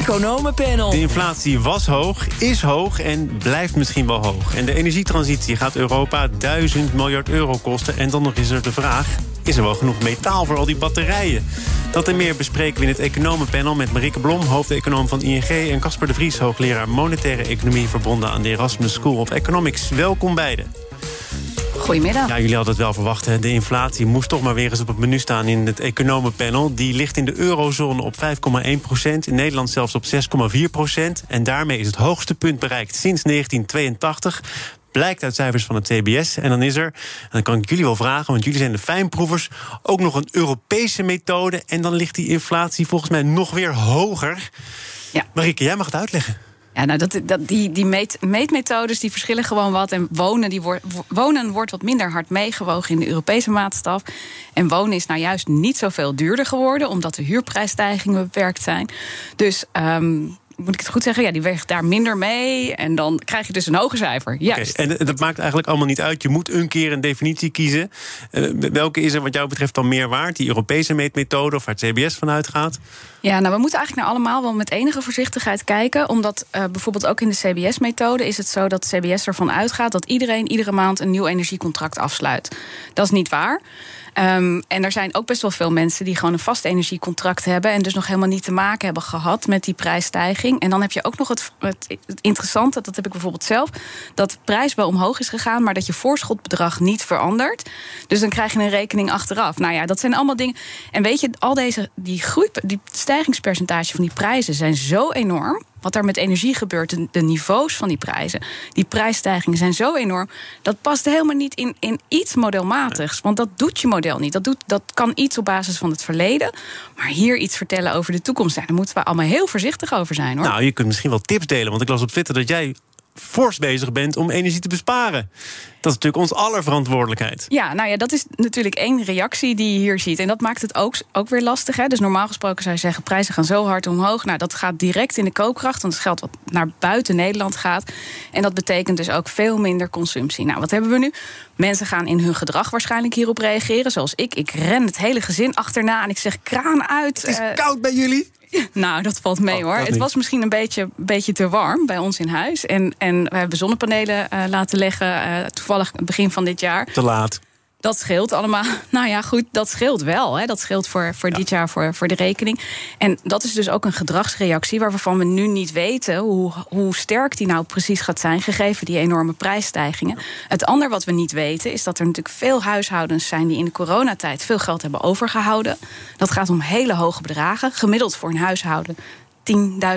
Economenpanel. De inflatie was hoog, is hoog en blijft misschien wel hoog. En de energietransitie gaat Europa 1000 miljard euro kosten. En dan nog is er de vraag: is er wel genoeg metaal voor al die batterijen? Dat en meer bespreken we in het Economenpanel met Marike Blom, hoofdeconoom van ING... en Casper de Vries, hoogleraar monetaire economie... verbonden aan de Erasmus School of Economics. Welkom beiden. Goedemiddag. Ja, jullie hadden het wel verwacht. Hè? De inflatie moest toch maar weer eens op het menu staan in het economenpanel. Die ligt in de eurozone op 5,1 procent. In Nederland zelfs op 6,4 procent. En daarmee is het hoogste punt bereikt sinds 1982 blijkt uit cijfers van het CBS. En dan is er, en dan kan ik jullie wel vragen, want jullie zijn de fijnproevers, ook nog een Europese methode. En dan ligt die inflatie volgens mij nog weer hoger. Ja. Marike, jij mag het uitleggen. Ja, nou, dat, dat, die, die meet, meetmethodes die verschillen gewoon wat. En wonen, die wordt wonen wordt wat minder hard meegewogen in de Europese maatstaf. En wonen is nou juist niet zoveel duurder geworden, omdat de huurprijsstijgingen beperkt zijn. Dus um, moet ik het goed zeggen? Ja, die weegt daar minder mee. En dan krijg je dus een hoger cijfer. Juist. Okay, en dat maakt eigenlijk allemaal niet uit. Je moet een keer een definitie kiezen. Uh, welke is er wat jou betreft dan meer waard? Die Europese meetmethode of waar het CBS vanuit gaat? Ja, nou, we moeten eigenlijk naar allemaal wel met enige voorzichtigheid kijken. Omdat uh, bijvoorbeeld ook in de CBS-methode is het zo dat CBS ervan uitgaat dat iedereen iedere maand een nieuw energiecontract afsluit. Dat is niet waar. Um, en er zijn ook best wel veel mensen die gewoon een vast energiecontract hebben. En dus nog helemaal niet te maken hebben gehad met die prijsstijging. En dan heb je ook nog het, het, het interessante, dat heb ik bijvoorbeeld zelf, dat de prijs wel omhoog is gegaan, maar dat je voorschotbedrag niet verandert. Dus dan krijg je een rekening achteraf. Nou ja, dat zijn allemaal dingen. En weet je, al deze die groei, die stijgingspercentage van die prijzen zijn zo enorm wat er met energie gebeurt, de, de, niveaus van die prijzen, die prijsstijgingen zijn zo enorm. Dat past helemaal niet in, in iets modelmatigs. Want dat doet je model niet. Dat, doet, dat kan iets op basis van het verleden. Maar hier iets vertellen over de toekomst, daar moeten we allemaal heel voorzichtig over zijn hoor. Nou, je kunt misschien wel tips delen. Want ik las op Twitter dat jij fors bezig bent om energie te besparen. Dat is natuurlijk ons aller verantwoordelijkheid. Ja, nou ja, dat is natuurlijk één reactie die je hier ziet. En dat maakt het ook, ook weer lastig. Hè? Dus normaal gesproken zou je zeggen, prijzen gaan zo hard omhoog. Nou, dat gaat direct in de koopkracht. Want het geld wat naar buiten Nederland gaat. En dat betekent dus ook veel minder consumptie. Nou, wat hebben we nu? Mensen gaan in hun gedrag waarschijnlijk hierop reageren. Zoals ik. Ik ren het hele gezin achterna en ik zeg kraan uit. Het is uh, koud bij jullie. Nou, dat valt mee Oh, hoor. Het was misschien een beetje, beetje te warm bij ons in huis. En, en we hebben zonnepanelen uh, laten leggen, uh, toevallig begin van dit jaar. Te laat. Dat scheelt allemaal. Nou ja, goed, dat scheelt wel. Hè. Dat scheelt voor, voor ja. dit jaar voor, voor de rekening. En dat is dus ook een gedragsreactie waarvan we nu niet weten hoe, hoe sterk die nou precies gaat zijn, gegeven die enorme prijsstijgingen. Het andere wat we niet weten is dat er natuurlijk veel huishoudens zijn die in de coronatijd veel geld hebben overgehouden. Dat gaat om hele hoge bedragen. Gemiddeld voor een huishouden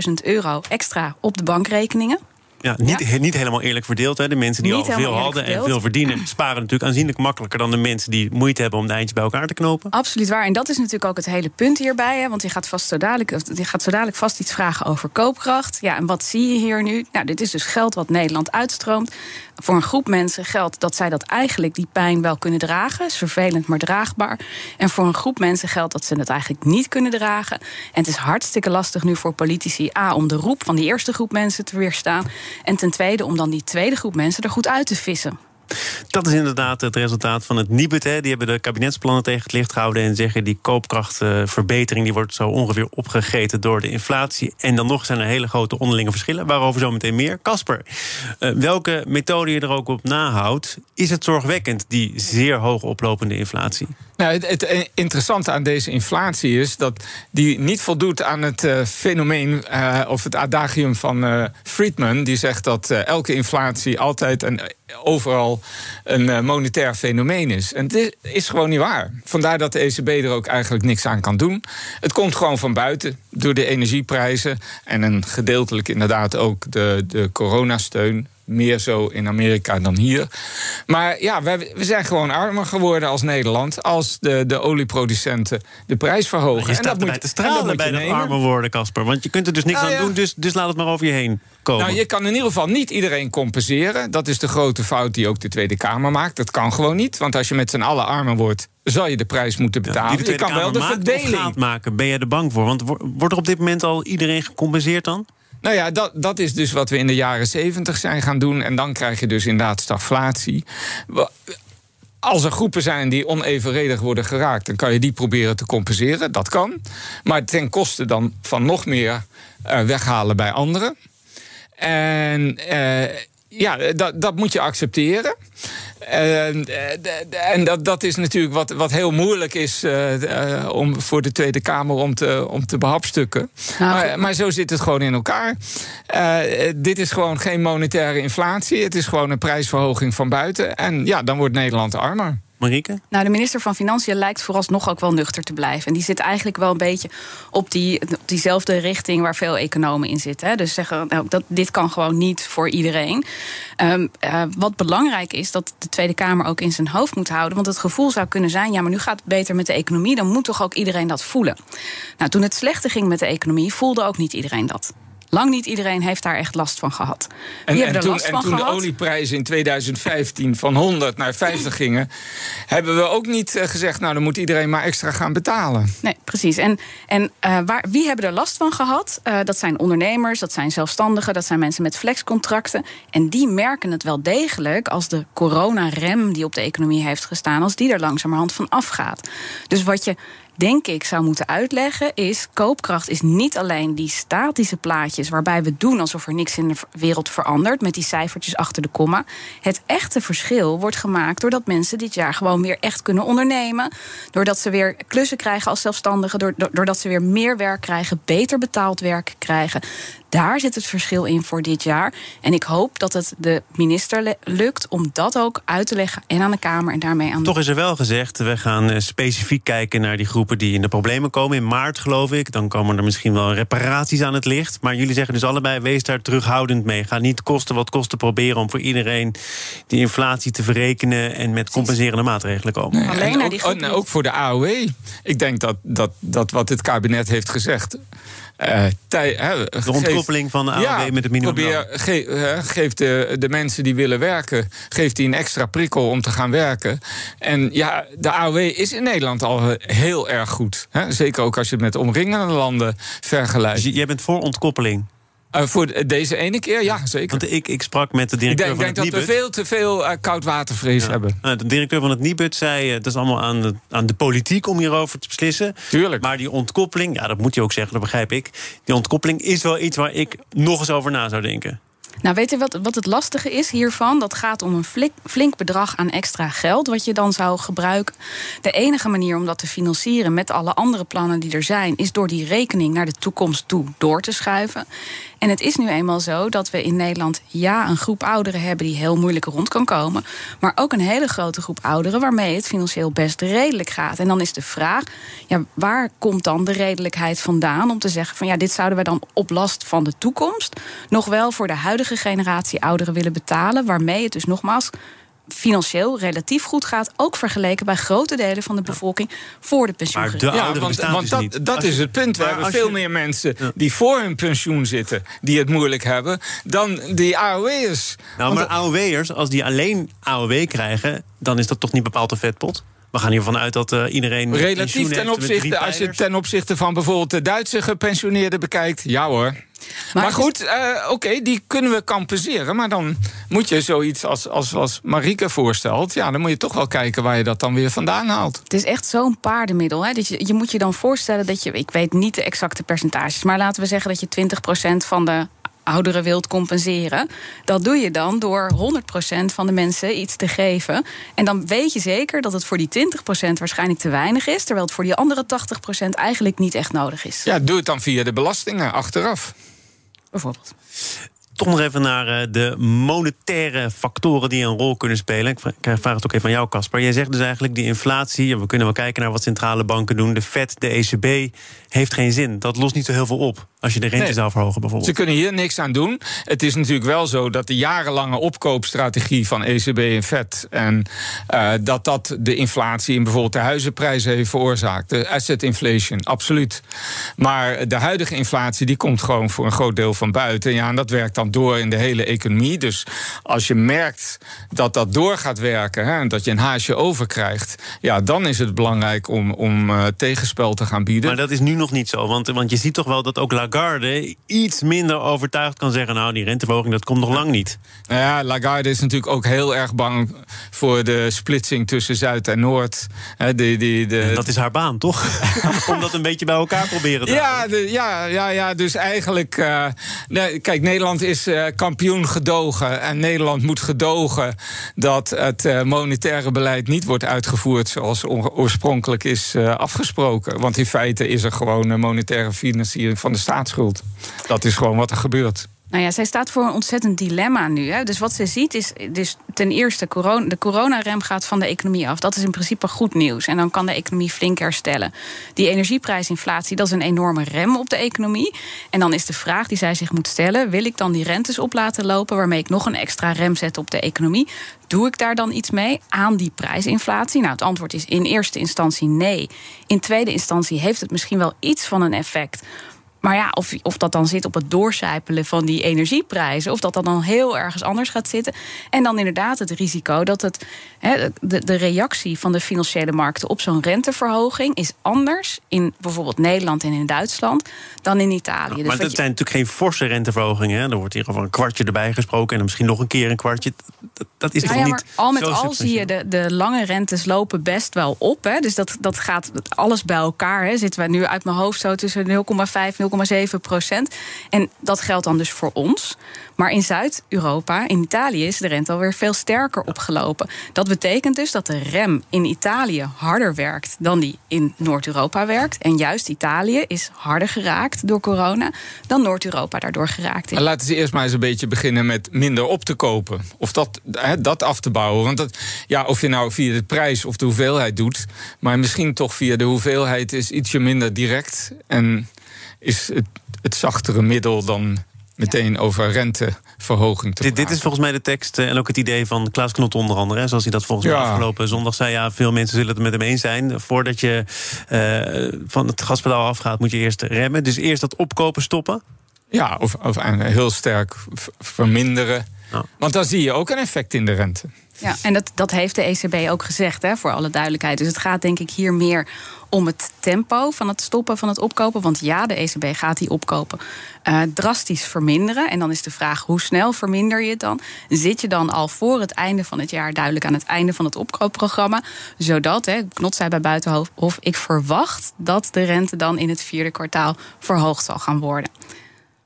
10.000 euro extra op de bankrekeningen. Ja, niet, ja. niet helemaal eerlijk verdeeld. Hè. De mensen die niet al veel hadden verdeeld. en veel verdienen... sparen natuurlijk aanzienlijk makkelijker dan de mensen die moeite hebben om de eindjes bij elkaar te knopen. Absoluut waar. En dat is natuurlijk ook het hele punt hierbij. Hè. Want je gaat, vast zo dadelijk, je gaat zo dadelijk vast iets vragen over koopkracht. Ja, en wat zie je hier nu? Nou, dit is dus geld wat Nederland uitstroomt. Voor een groep mensen geldt dat zij dat eigenlijk die pijn wel kunnen dragen. Is vervelend, maar draagbaar. En voor een groep mensen geldt dat ze het eigenlijk niet kunnen dragen. En het is hartstikke lastig nu voor politici... A, om de roep van die eerste groep mensen te weerstaan... En ten tweede om dan die tweede groep mensen er goed uit te vissen. Dat is inderdaad het resultaat van het Nibud. Hè. Die hebben de kabinetsplannen tegen het licht gehouden en zeggen die koopkrachtverbetering die wordt zo ongeveer opgegeten door de inflatie. En dan nog zijn er hele grote onderlinge verschillen, waarover zo meteen meer. Casper, uh, welke methode je er ook op nahoudt, is het zorgwekkend, die zeer hoog oplopende inflatie? Nou, het, interessante aan deze inflatie is dat die niet voldoet aan het uh, fenomeen uh, of het adagium van Friedman. Die zegt dat elke inflatie altijd en overal een monetair fenomeen is. En dit is gewoon niet waar. Vandaar dat de ECB er ook eigenlijk niks aan kan doen. Het komt gewoon van buiten door de energieprijzen en een gedeeltelijk inderdaad ook de, de coronasteun meer zo in Amerika dan hier. Maar ja, we, we zijn gewoon armer geworden als Nederland... als de, de olieproducenten de prijs verhogen. Je staat en dat erbij moet, te stralen bij dat armer worden, Casper. Want je kunt er dus niks Nou aan ja. doen, dus, dus laat het maar over je heen komen. Nou, je kan in ieder geval niet iedereen compenseren. Dat is de grote fout die ook de Tweede Kamer maakt. Dat kan gewoon niet, want als je met z'n allen armer wordt... zal je de prijs moeten Ja, betalen. de je kan wel de maakt verdeling... maken, ben jij er bang voor? Want wo- wordt er op dit moment al iedereen gecompenseerd dan? Nou ja, dat, dat is dus wat we in de jaren zeventig zijn gaan doen. En dan krijg je dus inderdaad stagflatie. Als er groepen zijn die onevenredig worden geraakt, dan kan je die proberen te compenseren. Dat kan. Maar ten koste dan van nog meer eh, weghalen bij anderen. En eh, ja, dat, dat moet je accepteren. En, eh, en dat, dat is natuurlijk wat, wat heel moeilijk is eh, eh, om, voor de Tweede Kamer om te, om te behapstukken. Nou, maar, maar zo zit het gewoon in elkaar. Dit is gewoon geen monetaire inflatie. Het is gewoon een prijsverhoging van buiten. En ja, dan wordt Nederland armer. Marieke? Nou, de minister van Financiën lijkt vooralsnog ook wel nuchter te blijven. En die zit eigenlijk wel een beetje op, die, op diezelfde richting waar veel economen in zitten. Hè. Dus zeggen, nou, dat, dit kan gewoon niet voor iedereen. Ehm, eh, wat belangrijk is, dat de Tweede Kamer ook in zijn hoofd moet houden. Want het gevoel zou kunnen zijn, ja, maar nu gaat het beter met de economie. Dan moet toch ook iedereen dat voelen. Nou, toen het slechter ging met de economie, voelde ook niet iedereen dat. Lang niet iedereen heeft daar echt last van gehad. En, en toen, en toen de olieprijzen in 2015 van 100 naar 50 gingen, hebben we ook niet eh, gezegd: nou, dan moet iedereen maar extra gaan betalen. Nee, precies. En, en eh, waar, wie hebben er last van gehad? Eh, dat zijn ondernemers, dat zijn zelfstandigen, dat zijn mensen met flexcontracten. En die merken het wel degelijk als de coronarem die op de economie heeft gestaan, als die er langzamerhand van afgaat. Dus wat je denk ik zou moeten uitleggen is koopkracht is niet alleen die statische plaatjes waarbij we doen alsof er niks in de wereld verandert met die cijfertjes achter de komma. Het echte verschil wordt gemaakt doordat mensen dit jaar gewoon weer echt kunnen ondernemen, doordat ze weer klussen krijgen als zelfstandigen, doordat ze weer meer werk krijgen, beter betaald werk krijgen. Daar zit het verschil in voor dit jaar. En ik hoop dat het de minister lukt om dat ook uit te leggen en aan de Kamer en daarmee aan de Toch is er wel gezegd, we gaan eh, specifiek kijken naar die groepen die in de problemen komen. In maart, geloof ik. Dan komen er misschien wel reparaties aan het licht. Maar jullie zeggen dus allebei, wees daar terughoudend mee. Ga niet kosten wat kosten proberen om voor iedereen die inflatie te verrekenen en met compenserende maatregelen komen. Alleen En naar ook, die groep en ook voor de AOW. Ik denk dat, dat, dat wat het kabinet heeft gezegd. eh, tij- De van de AOW met het minimumloon. Probeer, ge, geef de, de mensen die willen werken, geef die een extra prikkel om te gaan werken. En ja, de AOW is in Nederland al heel erg goed. Hè? Zeker ook als je het met omringende landen vergelijkt. Dus jij bent voor ontkoppeling. Eh, voor deze ene keer, ja, zeker. Want ik, ik sprak met de Ik directeur denk, van denk het dat we veel te veel eh, koudwatervrees hebben. Nou, de directeur van het Nibud zei, het is allemaal aan de, aan de politiek om hierover te beslissen. Tuurlijk. Maar die ontkoppeling, ja, dat moet je ook zeggen, dat begrijp ik. Die ontkoppeling is wel iets waar ik nog eens over na zou denken. Nou, weet je wat, wat het lastige is hiervan? Dat gaat om een flink, flink bedrag aan extra geld, wat je dan zou gebruiken. De enige manier om dat te financieren met alle andere plannen die er zijn, is door die rekening naar de toekomst toe door te schuiven. En het is nu eenmaal zo dat we in Nederland ja een groep ouderen hebben die heel moeilijk rond kan komen, maar ook een hele grote groep ouderen waarmee het financieel best redelijk gaat. En dan is de vraag, ja, waar komt dan de redelijkheid vandaan om te zeggen van ja, dit zouden we dan op last van de toekomst nog wel voor de huidige generatie ouderen willen betalen, waarmee het dus nogmaals financieel relatief goed gaat, ook vergeleken bij grote delen van de bevolking voor de Maar pensioen. de ouderen want, dus dat, niet. dat is het punt. We maar hebben veel je- meer mensen die voor hun pensioen zitten, die het moeilijk hebben, dan die AOW'ers. Nou, Want- maar AOW'ers, als die alleen AOW krijgen, dan is dat toch niet bepaald een vetpot? We gaan hiervan uit dat eh, iedereen. Relatief ten opzichte, als je ten opzichte van bijvoorbeeld de Duitse gepensioneerden bekijkt, ja hoor. Maar, goed, eh, oké, die kunnen we compenseren. Maar dan moet je zoiets als, als, als Marieke voorstelt. Ja, dan moet je toch wel kijken waar je dat dan weer vandaan haalt. Het is echt zo'n paardenmiddel. Hè? Dat je, je moet je dan voorstellen dat je, ik weet niet de exacte percentages, maar laten we zeggen dat je 20% van de ouderen wilt compenseren. Dat doe je dan door 100% van de mensen iets te geven. En dan weet je zeker dat het voor die 20% waarschijnlijk te weinig is, terwijl het voor die andere 80% eigenlijk niet echt nodig is. Ja, doe het dan via de belastingen achteraf. Bijvoorbeeld. Toch nog even naar eh, de monetaire factoren die een rol kunnen spelen. Ik vra- ik vraag het ook even aan jou, Casper. Jij zegt dus eigenlijk die inflatie. en We kunnen wel kijken naar wat centrale banken doen. De Fed, de ECB heeft geen zin. Dat lost niet zo heel veel op. Als je de rente zou verhogen bijvoorbeeld. Ze kunnen hier niks aan doen. Het is natuurlijk wel zo dat de jarenlange opkoopstrategie van ECB en FED... en uh, dat dat de inflatie in bijvoorbeeld de huizenprijzen heeft veroorzaakt. De asset inflation, absoluut. Maar de huidige inflatie die komt gewoon voor een groot deel van buiten. Ja, en dat werkt dan door in de hele economie. Dus als je merkt dat dat door gaat werken... Hè, en dat je een haasje overkrijgt... ja, dan is het belangrijk om, om uh, tegenspel te gaan bieden. Maar dat is nu nog niet zo. Want, want je ziet toch wel dat ook Lagarde iets minder overtuigd kan zeggen... nou, die renteverhoging, dat komt nog lang niet. Nou ja, Lagarde is natuurlijk ook heel erg bang... voor de splitsing tussen Zuid en Noord. die, die, de... Dat is haar baan, toch? om dat een beetje bij elkaar proberen te ja, de, ja, ja, ja, dus eigenlijk... Uh, nee, kijk, Nederland is uh, kampioen gedogen. En Nederland moet gedogen dat het uh, monetaire beleid niet wordt uitgevoerd... zoals oorspronkelijk is afgesproken. Want in feite is er gewoon monetaire financiering van de staatsschuld. Dat is gewoon wat er gebeurt. Nou ja, zij staat voor een ontzettend dilemma nu. Hè. Dus wat ze ziet is, dus ten eerste, corona, de coronarem gaat van de economie af. Dat is in principe goed nieuws. En dan kan de economie flink herstellen. Die energieprijsinflatie, dat is een enorme rem op de economie. En dan is de vraag die zij zich moet stellen: wil ik dan die rentes op laten lopen, waarmee ik nog een extra rem zet op de economie? Doe ik daar dan iets mee aan die prijsinflatie? Nou, het antwoord is in eerste instantie nee. In tweede instantie heeft het misschien wel iets van een effect. Maar ja, of, of dat dan zit op het doorcijpelen van die energieprijzen, of dat dat dan heel ergens anders gaat zitten. En dan inderdaad het risico dat het, de, de reactie van de financiële markten op zo'n renteverhoging is anders in bijvoorbeeld Nederland en in Duitsland dan in Italië. Dus maar het zijn natuurlijk geen forse renteverhogingen. Hè? Er wordt hier over een kwartje erbij gesproken en misschien nog een keer een kwartje. Dat, dat is nou ja, niet. al met al zie je de, de lange rentes lopen best wel op. Hè? Dus dat, dat gaat alles bij elkaar. Hè? Zitten we nu uit mijn hoofd zo tussen 0,5 0,7 procent. En dat geldt dan dus voor ons. Maar in Zuid-Europa, in Italië, is de rente alweer veel sterker opgelopen. Dat betekent dus dat de rem in Italië harder werkt dan die in Noord-Europa werkt. En juist Italië is harder geraakt door corona dan Noord-Europa daardoor geraakt is. Laten ze eerst maar eens een beetje beginnen met minder op te kopen. Of dat, dat af te bouwen. Want dat, ja, of je nou via de prijs of de hoeveelheid doet. Maar misschien toch via de hoeveelheid is ietsje minder direct. En is het, het zachtere middel dan meteen over renteverhoging te dit, dit, is volgens mij de tekst eh, en ook het idee van Klaas Knot onder andere. Hè, zoals hij dat volgens mij afgelopen zondag zei. Ja, veel mensen zullen het met hem eens zijn. Voordat je uh, van het gaspedaal afgaat, moet je eerst remmen. Dus eerst dat opkopen stoppen. Ja, of, of heel sterk verminderen. Want dan zie je ook een effect in de rente. Ja, en dat, dat heeft de ECB ook gezegd, hè, voor alle duidelijkheid. Dus het gaat denk ik hier meer om het tempo van het stoppen van het opkopen. Want ja, de ECB gaat die opkopen uh, drastisch verminderen. En dan is de vraag, hoe snel verminder je het dan? Zit je dan al voor het einde van het jaar duidelijk aan het einde van het opkoopprogramma? Zodat, hè, Knot zei bij Buitenhof, ik verwacht dat de rente dan in het vierde kwartaal verhoogd zal gaan worden.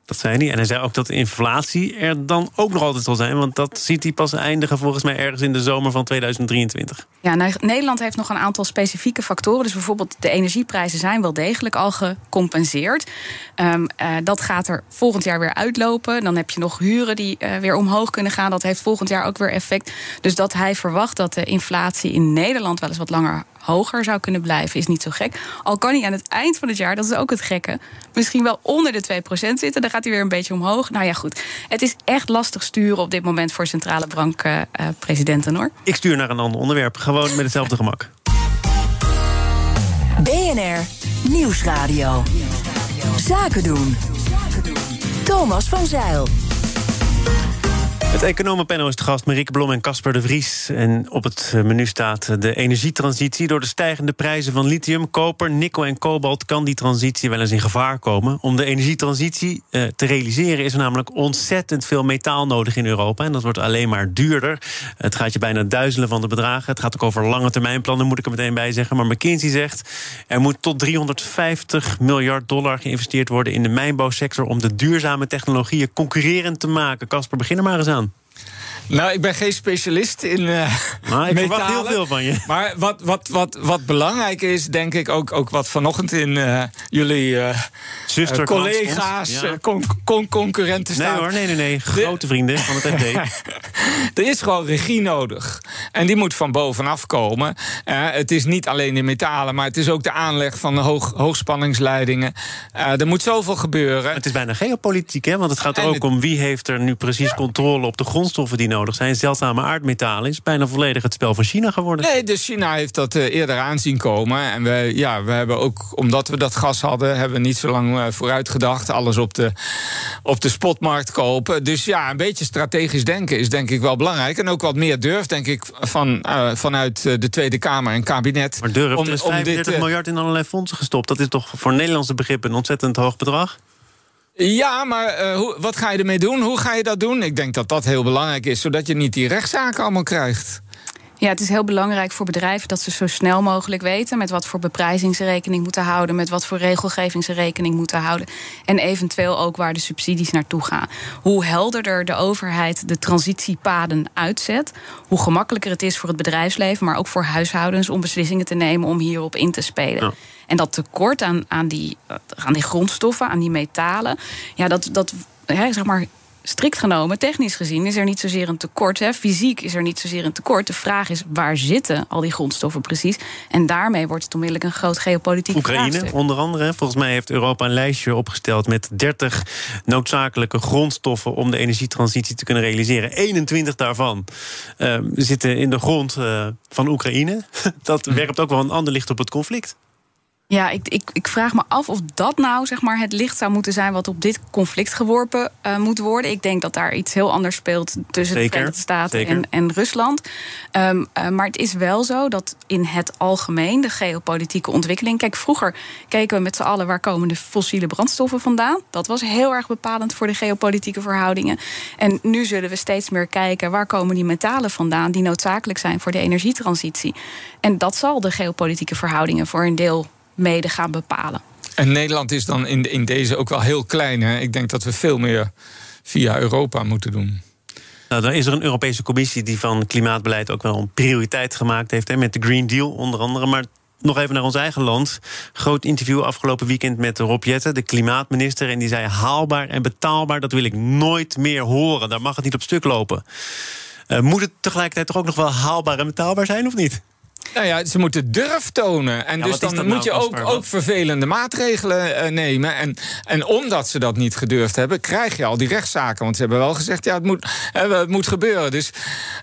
Dat zei hij. En hij zei ook dat de inflatie er dan ook nog altijd zal zijn. Want dat ziet hij pas eindigen volgens mij ergens in de zomer van 2023. Ja, Nederland heeft nog een aantal specifieke factoren. Dus bijvoorbeeld de energieprijzen zijn wel degelijk al gecompenseerd. Um, uh, dat gaat er volgend jaar weer uitlopen. Dan heb je nog huren die uh, weer omhoog kunnen gaan. Dat heeft volgend jaar ook weer effect. Dus dat hij verwacht dat de inflatie in Nederland wel eens wat langer hoger zou kunnen blijven, is niet zo gek. Al kan hij aan het eind van het jaar, dat is ook het gekke, misschien wel onder de 2% zitten. Dan gaat hij weer een beetje omhoog. Nou ja, goed. Het is echt lastig sturen op dit moment voor centrale bankpresidenten uh, hoor. Ik stuur naar een ander onderwerp, gewoon met hetzelfde gemak. BNR Nieuwsradio. Zaken doen. Thomas van Zeil. Het economenpanel is de gast Marieke Blom en Casper de Vries. En op het eh, menu staat de energietransitie. Door de stijgende prijzen van lithium, koper, nikkel en kobalt... kan die transitie wel eens in gevaar komen. Om de energietransitie eh, te realiseren is er namelijk ontzettend veel metaal nodig in Europa. En dat wordt alleen maar duurder. Het gaat je bijna duizelen van de bedragen. Het gaat ook over lange termijn plannen, moet ik er meteen bij zeggen. Maar McKinsey zegt er moet tot 350 miljard dollar geïnvesteerd worden... in de mijnbouwsector om de duurzame technologieën concurrerend te maken. Casper, begin er maar eens aan. Nou, ik ben geen specialist in uh, maar ik verwacht heel veel van je. Maar wat, wat, wat, wat belangrijk is, denk ik, ook, ook wat vanochtend in uh, jullie uh, collega's, ja. con, con, concurrenten staan. Nee hoor, nee, nee, nee. Grote vrienden van het FD. er is gewoon regie nodig. En die moet van bovenaf komen. het is niet alleen de metalen, maar het is ook de aanleg van de hoog, hoogspanningsleidingen. er moet zoveel gebeuren. Het is bijna geopolitiek, hè? Want het gaat er ook om wie heeft er nu precies controle op de grondstoffen die nodig zijn. Zeldzame aardmetalen is bijna volledig het spel van China geworden. Nee, dus China heeft dat uh, eerder aanzien komen. En we, ja, we hebben ook, omdat we dat gas hadden, hebben we niet zo lang uh, vooruit gedacht. Alles op de, op de spotmarkt kopen. Dus ja, een beetje strategisch denken is denk ik wel belangrijk. En ook wat meer durf, denk ik, van, uh, vanuit de Tweede Kamer en kabinet. Maar durf, om, er is 35 dit, miljard in allerlei fondsen gestopt. Dat is toch voor Nederlandse begrippen een ontzettend hoog bedrag? Ja, maar uh, hoe, wat ga je ermee doen? Hoe ga je dat doen? Ik denk dat dat heel belangrijk is, zodat je niet die rechtszaken allemaal krijgt. Ja, het is heel belangrijk voor bedrijven dat ze zo snel mogelijk weten met wat voor beprijzing ze rekening moeten houden, met wat voor regelgeving ze rekening moeten houden en eventueel ook waar de subsidies naartoe gaan. Hoe helderder de overheid de transitiepaden uitzet, hoe gemakkelijker het is voor het bedrijfsleven, maar ook voor huishoudens om beslissingen te nemen om hierop in te spelen. En dat tekort aan, aan, die, aan die grondstoffen, aan die metalen, ja, dat, dat zeg maar, strikt genomen, technisch gezien, is er niet zozeer een tekort. Hè. Fysiek is er niet zozeer een tekort. De vraag is, waar zitten al die grondstoffen precies? En daarmee wordt het onmiddellijk een groot geopolitiek Oekraïne, vraagstuk. onder andere. Volgens mij heeft Europa een lijstje opgesteld... met 30 noodzakelijke grondstoffen om de energietransitie te kunnen realiseren. 21 daarvan uh, zitten in de grond uh, van Oekraïne. Dat werpt ook wel een ander licht op het conflict. Ja, ik, ik, ik, vraag me af of dat nou zeg maar, het licht zou moeten zijn wat op dit conflict geworpen uh, moet worden. Ik denk dat daar iets heel anders speelt tussen zeker, de Verenigde Staten en, en, Rusland. Um, uh, maar het is wel zo dat in het algemeen de geopolitieke ontwikkeling. Kijk, vroeger keken we met z'n allen waar komen de fossiele brandstoffen vandaan. Dat was heel erg bepalend voor de geopolitieke verhoudingen. En nu zullen we steeds meer kijken waar komen die metalen vandaan die noodzakelijk zijn voor de energietransitie. En dat zal de geopolitieke verhoudingen voor een deel mede gaan bepalen. En Nederland is dan in, in deze ook wel heel klein. Hè? Ik denk dat we veel meer via Europa moeten doen. Nou, dan is er een Europese commissie die van klimaatbeleid ook wel een prioriteit gemaakt heeft. Hè, met de Green Deal onder andere. Maar nog even naar ons eigen land. Groot interview afgelopen weekend met Rob Jetten, de klimaatminister. En die zei: haalbaar en betaalbaar, dat wil ik nooit meer horen. Daar mag het niet op stuk lopen. Uh, moet het tegelijkertijd toch ook nog wel haalbaar en betaalbaar zijn, of niet? Nou ja, ze moeten durf tonen. En dus dan moet nou, je ook, ook vervelende maatregelen uh, nemen. En, en omdat ze dat niet gedurfd hebben, krijg je al die rechtszaken. Want ze hebben wel gezegd, ja, het moet, uh, het moet gebeuren. Dus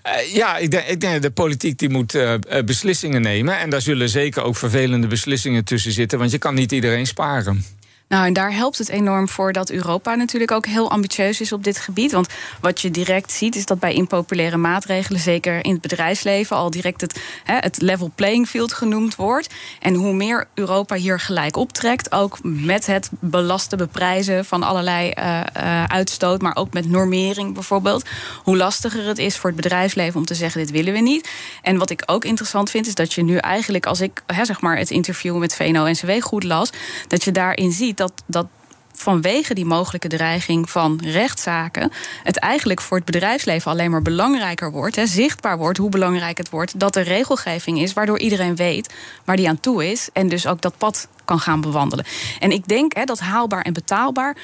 uh, ja, ik denk, ik denk de politiek die moet beslissingen nemen. En daar zullen zeker ook vervelende beslissingen tussen zitten. Want je kan niet iedereen sparen. Nou, en daar helpt het enorm voor dat Europa natuurlijk ook heel ambitieus is op dit gebied. Want wat je direct ziet, is dat bij impopulaire maatregelen, zeker in het bedrijfsleven, al direct het, het level playing field genoemd wordt. En hoe meer Europa hier gelijk optrekt, ook met het belasten, beprijzen van allerlei uh, uh, uitstoot, maar ook met normering bijvoorbeeld, hoe lastiger het is voor het bedrijfsleven om te zeggen: dit willen we niet. En wat ik ook interessant vind, is dat je nu eigenlijk, als ik zeg maar het interview met VNO-NCW goed las, dat je daarin ziet dat, dat vanwege die mogelijke dreiging van rechtszaken, het eigenlijk voor het bedrijfsleven alleen maar belangrijker wordt, hè, zichtbaar wordt hoe belangrijk het wordt, dat er regelgeving is waardoor iedereen weet waar die aan toe is en dus ook dat pad kan gaan bewandelen. En ik denk hè, dat haalbaar en betaalbaar,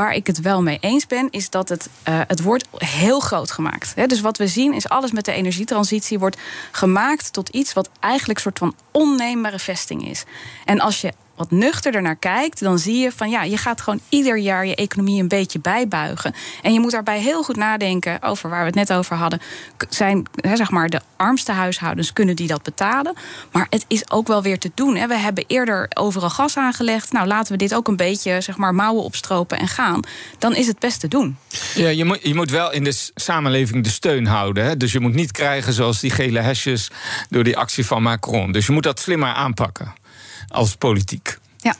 waar ik het wel mee eens ben, is dat het, uh, het wordt heel groot gemaakt. Hè. Dus wat we zien is alles met de energietransitie wordt gemaakt tot iets wat eigenlijk een soort van onneembare vesting is. En als je wat nuchterder naar kijkt, dan zie je van ja, je gaat gewoon ieder jaar je economie een beetje bijbuigen. En je moet daarbij heel goed nadenken over waar we het net over hadden. Zijn zeg maar de armste huishoudens, kunnen die dat betalen? Maar het is ook wel weer te doen. Hè. We hebben eerder overal gas aangelegd. Nou, laten we dit ook een beetje zeg maar mouwen opstropen en gaan. Dan is het best te doen. Ja, je moet, je moet wel in de samenleving de steun houden. Hè. Dus je moet niet krijgen zoals die gele hesjes door die actie van Macron. Dus je moet dat slimmer aanpakken als politiek. Ja.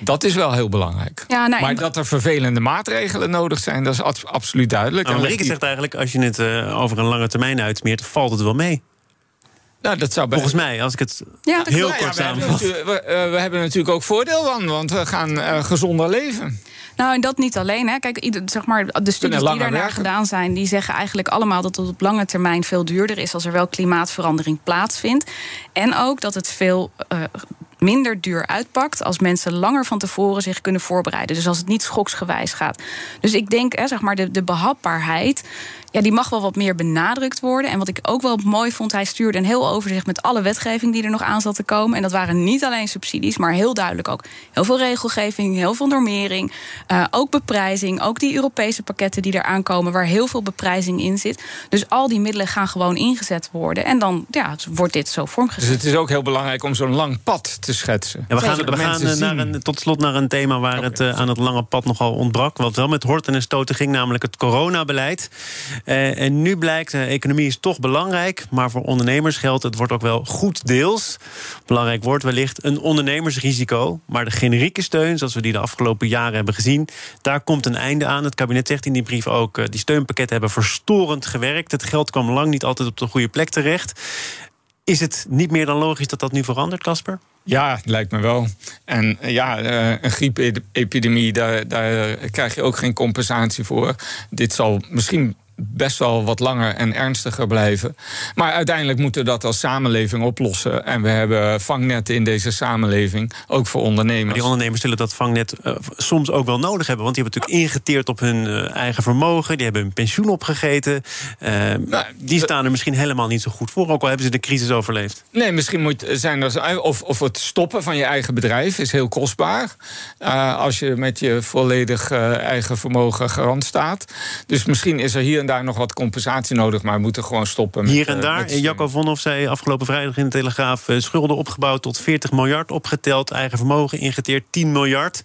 Dat is wel heel belangrijk. Ja, nou, maar dat er vervelende maatregelen nodig zijn, dat is absoluut duidelijk. Nou, Marieke zegt eigenlijk, als je het uh, over een lange termijn uitsmeert, valt het wel mee. Nou, dat zou Volgens mij, als ik het Ja, heel kort we, hebben samenvat. natuurlijk, we, eh, we hebben natuurlijk ook voordeel van, want we gaan eh, gezonder leven. Nou, en dat niet alleen. Hè. Kijk, zeg maar, de studies die daarnaar werken. gedaan zijn... die zeggen eigenlijk allemaal dat het op lange termijn veel duurder is... als er wel klimaatverandering plaatsvindt. En ook dat het veel eh, minder duur uitpakt... als mensen langer van tevoren zich kunnen voorbereiden. Dus als het niet schoksgewijs gaat. Dus ik denk, hè, zeg maar, de, de behapbaarheid... Ja, die mag wel wat meer benadrukt worden. En wat ik ook wel mooi vond, hij stuurde een heel overzicht met alle wetgeving die er nog aan zat te komen. En dat waren niet alleen subsidies, maar heel duidelijk ook heel veel regelgeving, heel veel normering, eh, ook beprijzing, ook die Europese pakketten die eraan komen, waar heel veel beprijzing in zit. Dus al die middelen gaan gewoon ingezet worden. En dan ja, wordt dit zo Dus vormgezet. het is ook heel belangrijk om zo'n lang pad te schetsen. Ja, we gaan, we gaan eh, naar een, tot slot naar een thema waar het eh, aan het lange pad nogal ontbrak. Wat wel met horten en stoten ging, namelijk het coronabeleid. Eh, en nu blijkt, de economie is toch belangrijk. Maar voor ondernemers geldt, het wordt ook wel goed deels. Belangrijk wordt wellicht een ondernemersrisico. Maar de generieke steun, zoals we die de afgelopen jaren hebben gezien... daar komt een einde aan. Het kabinet zegt in die brief ook... eh, die steunpakketten hebben verstorend gewerkt. Het geld kwam lang niet altijd op de goede plek terecht. Is het niet meer dan logisch dat dat nu verandert, Casper? Ja, lijkt me wel. En ja, een griepepidemie, daar, daar krijg je ook geen compensatie voor. Dit zal misschien best wel wat langer en ernstiger blijven. Maar uiteindelijk moeten we dat als samenleving oplossen. En we hebben vangnetten in deze samenleving, ook voor Maar ondernemers. die ondernemers zullen dat vangnet eh, soms ook wel nodig hebben. Want die hebben natuurlijk ingeteerd op hun eh, eigen vermogen. Die hebben hun pensioen opgegeten. Eh, Nou, die staan er misschien helemaal niet zo goed voor. Ook al hebben ze de crisis overleefd. Nee, misschien moet, zijn er. Of, of het stoppen van je eigen bedrijf is heel kostbaar. als je met je volledig eigen vermogen garant staat. Dus misschien is er hier en daar nog wat compensatie nodig. Maar we moeten gewoon stoppen. Met, Hier en eh, daar. steun. Jacco Vonhoff zei afgelopen vrijdag in de Telegraaf... eh, schulden opgebouwd tot 40 miljard opgeteld. Eigen vermogen ingeteerd 10 miljard.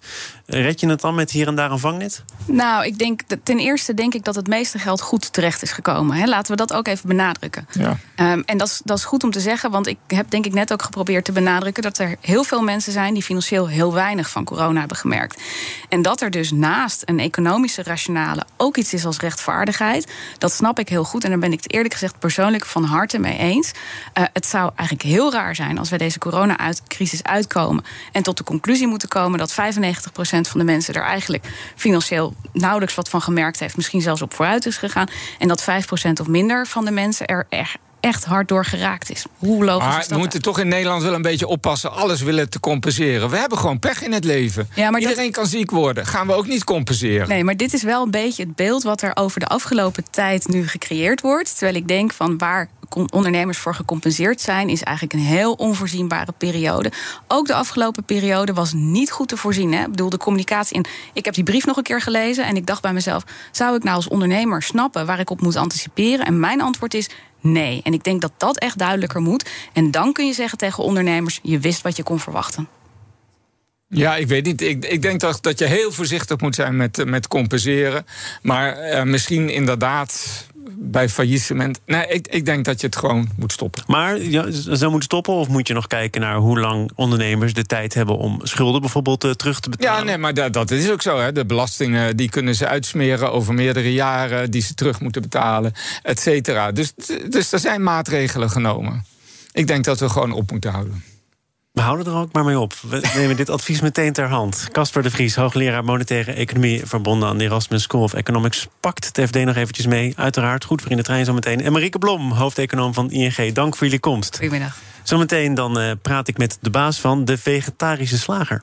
Red je het dan met hier en daar een vangnet? Nou, ik denk, dat- ten eerste denk ik dat het meeste geld goed terecht is gekomen. Hè. Laten we dat ook even benadrukken. Ja. Ehm, en dat is, dat is goed om te zeggen, want ik heb denk ik net ook geprobeerd te benadrukken dat er heel veel mensen zijn die financieel heel weinig van corona hebben gemerkt. En dat er dus naast een economische rationale ook iets is als rechtvaardigheid, dat snap ik heel goed. En daar ben ik het eerlijk gezegd persoonlijk van harte mee eens. Eh, het zou eigenlijk heel raar zijn als we deze corona-crisis uitkomen en tot de conclusie moeten komen dat 95% van de mensen er eigenlijk financieel nauwelijks wat van gemerkt heeft, misschien zelfs op vooruit is gegaan. En dat 5% of minder van de mensen er echt echt hard door geraakt is. Hoe logisch Maar is we dat? moeten toch in Nederland wel een beetje oppassen. Alles willen te compenseren. We hebben gewoon pech in het leven. Ja, maar dat- Iedereen kan ziek worden. Gaan we ook niet compenseren. Nee, maar dit is wel een beetje het beeld wat er over de afgelopen tijd nu gecreëerd wordt. Terwijl ik denk van waar ondernemers voor gecompenseerd zijn, is eigenlijk een heel onvoorzienbare periode. Ook de afgelopen periode was niet goed te voorzien. Hè? Ik bedoel, de communicatie. En ik heb die brief nog een keer gelezen en ik dacht bij mezelf: zou ik nou als ondernemer snappen waar ik op moet anticiperen? En mijn antwoord is. Nee, en ik denk dat dat echt duidelijker moet. En dan kun je zeggen tegen ondernemers: je wist wat je kon verwachten. Ja, ik weet niet. Ik, ik denk dat, dat je heel voorzichtig moet zijn met, met compenseren. Maar eh, misschien inderdaad bij faillissement. Nee, ik, ik denk dat je het gewoon moet stoppen. Maar ja, zou moeten stoppen? Of moet je nog kijken naar hoe lang ondernemers de tijd hebben om schulden bijvoorbeeld eh, terug te betalen? Ja, nee, maar dat, dat is ook zo. Hè. De belastingen die kunnen ze uitsmeren over meerdere jaren, die ze terug moeten betalen, et cetera. Dus, dus er zijn maatregelen genomen. Ik denk dat we gewoon op moeten houden. We houden er ook maar mee op. We nemen dit advies meteen ter hand. Casper de Vries, hoogleraar monetaire economie... verbonden aan de Erasmus School of Economics... pakt het FD nog eventjes mee. Uiteraard goed voor in de trein zometeen. En Marieke Blom, hoofdeconoom van ING. Dank voor jullie komst. Goedemiddag. Zometeen dan eh, praat ik met de baas van de vegetarische slager.